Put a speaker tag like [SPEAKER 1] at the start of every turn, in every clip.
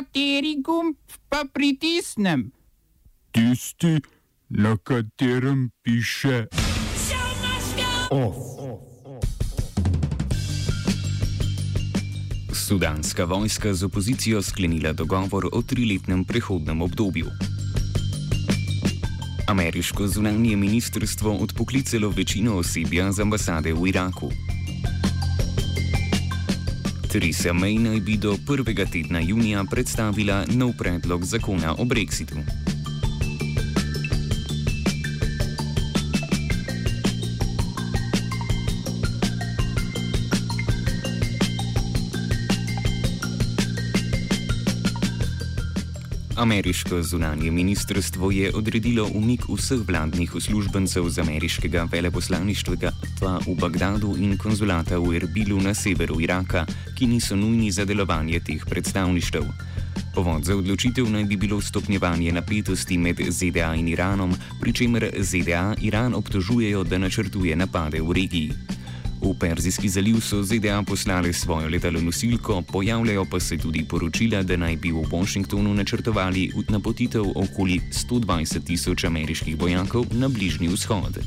[SPEAKER 1] Kateri gumb pa pritisnem?
[SPEAKER 2] Tisti, na katerem piše OF.
[SPEAKER 3] Sudanska vojska z opozicijo sklenila dogovor o triletnem prehodnem obdobju. Ameriško zunanje ministrstvo odpoklicalo večino osebja z ambasade v Iraku. Theresa May naj bi do prvega tedna junija predstavila nov predlog zakona o brexitu. Ameriško zunanje ministrstvo je odredilo umik vseh vladnih uslužbencev z ameriškega veleposlaništva v Bagdadu in konzulata v Erbilu na severu Iraka, ki niso nujni za delovanje teh predstavništev. Povod za odločitev naj bi bilo stopnjevanje napetosti med ZDA in Iranom, pri čemer ZDA Iran obtožujejo, da načrtuje napade v regiji. V Perzijski zaliv so ZDA poslali svojo letalonosilko, pojavljajo pa se tudi poročila, da naj bi v Washingtonu načrtovali napotitev okoli 120 tisoč ameriških vojakov na Bližnji vzhod.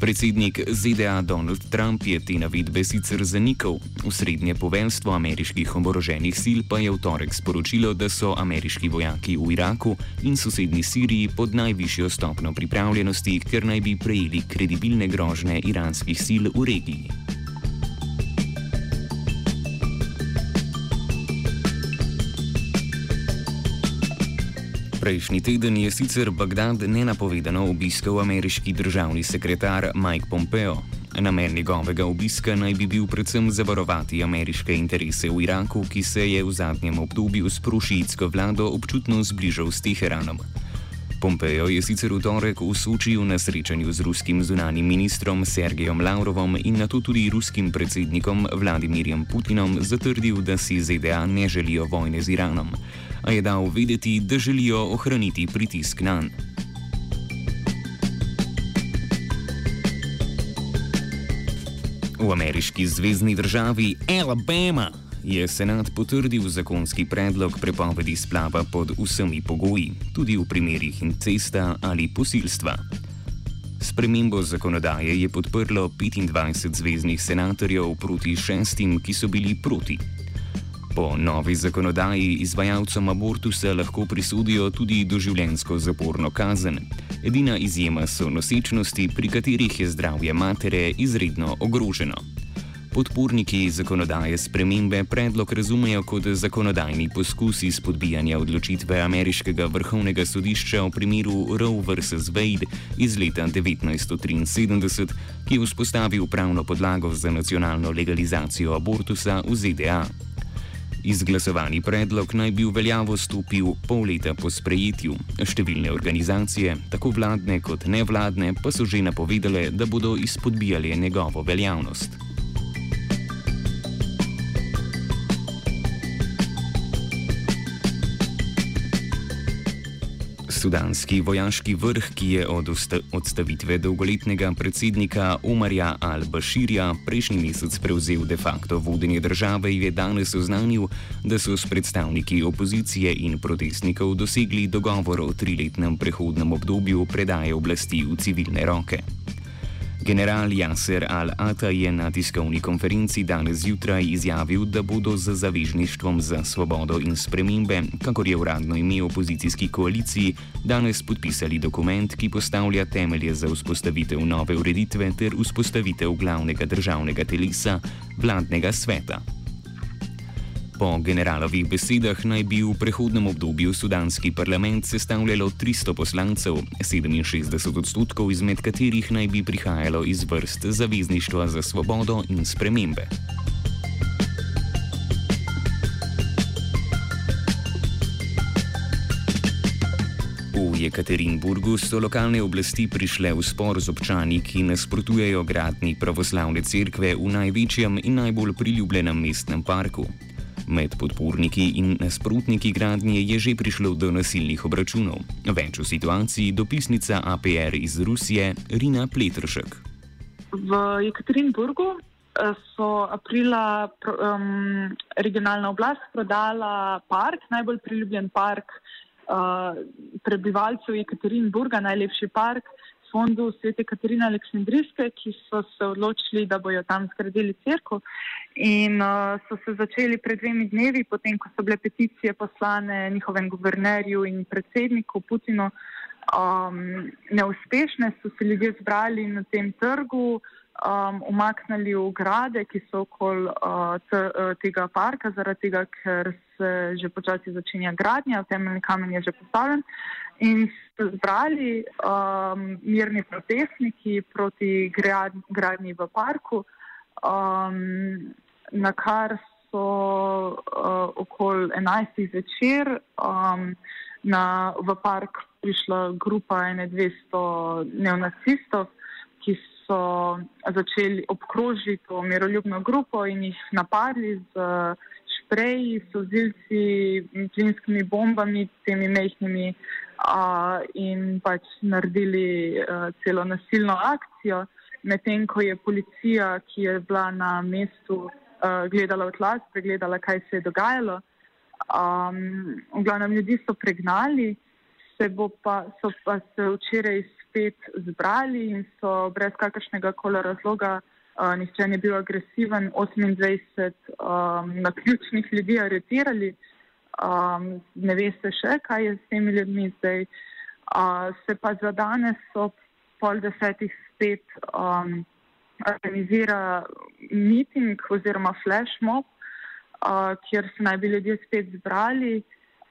[SPEAKER 3] Predsednik ZDA Donald Trump je te navedbe sicer zanikal, usrednje poveljstvo ameriških oboroženih sil pa je v torek sporočilo, da so ameriški vojaki v Iraku in sosednji Siriji pod najvišjo stopno pripravljenosti, ker naj bi prejeli kredibilne grožne iranskih sil v regiji. Prejšnji teden je sicer Bagdad nenapovedano obiskal ameriški državni sekretar Mike Pompeo. Namen njegovega obiska naj bi bil predvsem zavarovati ameriške interese v Iraku, ki se je v zadnjem obdobju s prošijsko vlado občutno zbližal s Teheranom. Pompeo je sicer v torek Sočiju na srečanju z ruskim zunanjim ministrom Sergejem Lavrovom in na to tudi ruskim predsednikom Vladimirjem Putinom zatrdil, da si ZDA ne želijo vojne z Iranom a je dal vedeti, da želijo ohraniti pritisk na njega. V ameriški zvezdni državi Alabama je senat potrdil zakonski predlog prepovedi splava pod vsemi pogoji, tudi v primerih incesta ali posilstva. Spremembo zakonodaje je podprlo 25 zvezdnih senatorjev proti šestim, ki so bili proti. Po novi zakonodaji izvajalcem abortusa lahko prisudijo tudi doživljensko zaporno kazen. Edina izjema so nosečnosti, pri katerih je zdravje matere izredno ogroženo. Podporniki zakonodaje spremembe predlog razumejo kot zakonodajni poskus izpodbijanja odločitve ameriškega vrhovnega sodišča v primeru Roe vs. Wade iz leta 1973, ki je vzpostavil pravno podlago za nacionalno legalizacijo abortusa v ZDA. Izglasovani predlog naj bi v veljavo stopil pol leta po sprejetju. Številne organizacije, tako vladne kot nevladne, pa so že napovedale, da bodo izpodbijali njegovo veljavnost. Sudanski vojaški vrh, ki je od odstavitve dolgoletnega predsednika Omarja al-Bashirja prejšnji mesec prevzel de facto vodenje države, je danes oznanil, da so s predstavniki opozicije in protestnikov dosegli dogovor o triletnem prehodnem obdobju predaje oblasti v civilne roke. General Yasser al-Ata je na tiskovni konferenci danes zjutraj izjavil, da bodo z zavežništvom za svobodo in spremembe, kakor je uradno ime opozicijski koaliciji, danes podpisali dokument, ki postavlja temelje za vzpostavitev nove ureditve ter vzpostavitev glavnega državnega telesa, vladnega sveta. Po generalovih besedah naj bi v prehodnem obdobju sudanski parlament sestavljalo 300 poslancev, 67 odstotkov izmed katerih naj bi prihajalo iz vrst Zavezništva za svobodo in spremembe. V Jekaterinburgu so lokalne oblasti prišle v spor z občani, ki nasprotujejo gradni pravoslavne cerkve v največjem in najbolj priljubljenem mestnem parku. Med podporniki in nasprotniki gradnje je že prišlo do nasilnih obračunov. Več o situaciji dopisnica APR iz Rusije Rina Pletršek.
[SPEAKER 4] V Jekaterinburgu so aprila um, regionalna oblast prodala park, najbolj priljubljen park uh, prebivalcev Jekaterinburga, najlepši park, fondu Svete Katarine Aleksandrijske, ki so se odločili, da bojo tam zgradili crkvo. In uh, so se začeli pred dvemi dnevi, potem ko so bile peticije poslane njihovem guvernerju in predsedniku Putinu, um, neuspešne, so se ljudje zbrali na tem trgu. Um, umaknili v grade, ki so okoli uh, uh, tega parka, zaradi tega, ker se že počasi začenja gradnja, temeljni kamen je že postavljen. In so zbrali um, mirni protestniki proti gradnji v parku, um, na kar so uh, okoli 11. zvečer um, na, v park prišla grupa 200 neonacistov, ki so začeli obkrožiti to miroljubno grupo in jih napadli z špreji, sozilci, plinskimi bombami, temi mehkimi uh, in pač naredili uh, celo nasilno akcijo, medtem ko je policija, ki je bila na mestu, uh, gledala v tla, pregledala, kaj se je dogajalo. Um, v glavnem ljudi so pregnali, se pa, so pa se včeraj spet zbrali in so brez kakršnega koli razloga, uh, nihče ni bil agresiven, 28 um, naključnih ljudi aretirali um, ne veste še, kaj je s temi ljudmi zdaj. Uh, se pa za danes ob pol desetih spet um, organizira miting oziroma flash mob, uh, kjer se naj bi ljudje spet zbrali.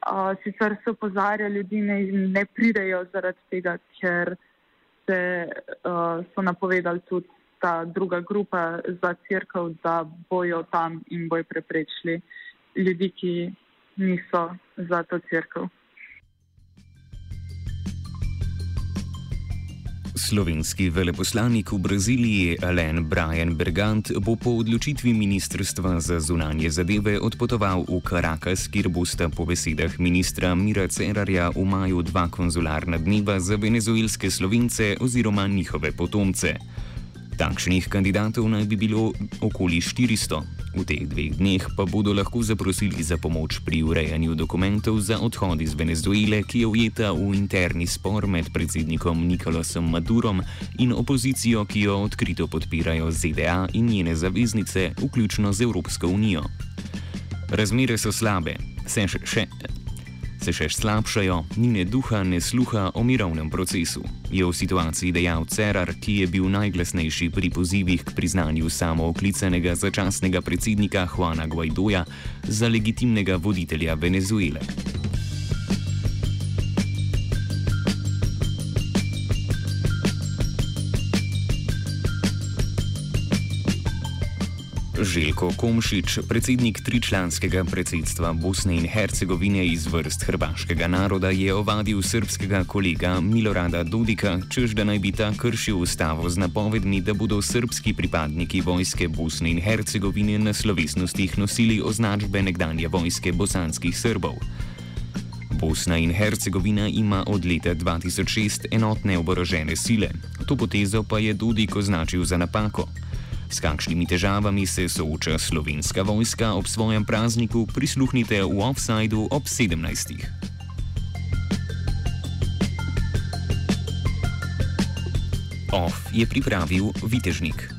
[SPEAKER 4] Uh, sicer se opozarja ljudi, ne, ne pridejo zaradi tega, ker se, uh, so napovedali tudi ta druga grupa za crkv, da bojo tam in bojo preprečili ljudi, ki niso za to crkvo.
[SPEAKER 3] Slovenski veleposlanik v Braziliji Alain Brian Bergant bo po odločitvi Ministrstva za zunanje zadeve odpotoval v Caracas, kjer bosta po besedah ministra Mira Cerarja v maju dva konzularna dneva za venezuelske slovence oziroma njihove potomce. Takšnih kandidatov naj bi bilo okoli 400. V teh dveh dneh pa bodo lahko zaprosili za pomoč pri urejanju dokumentov za odhod iz Venezuele, ki je ujeta v interni spor med predsednikom Nikolasom Madurom in opozicijo, ki jo odkrito podpirajo ZDA in njene zaveznice, vključno z Evropsko unijo. Razmere so slabe, se še, se še slabšajo, ni ne duha, ne sluha o mirovnem procesu, je v situaciji dejal Cerar, ki je bil najglasnejši pri pozivih k priznanju samooklicanega začasnega predsednika Juana Guaidoja za legitimnega voditelja Venezuele. Željko Komšič, predsednik tričlanskega predsedstva Bosne in Hercegovine iz vrst hrvaškega naroda, je ovadil srpskega kolega Milorada Dudika, čež da naj bi ta kršil ustavo z napovedmi, da bodo srpski pripadniki vojske Bosne in Hercegovine na slovesnostih nosili označbe nekdanje vojske bosanskih Srbov. Bosna in Hercegovina ima od leta 2006 enotne oborožene sile, to potezo pa je Dudik označil za napako. S kakšnimi težavami se sooča slovenska vojska ob svojem prazniku, prisluhnite v offsajdu ob 17. Off je pripravil Vitežnik.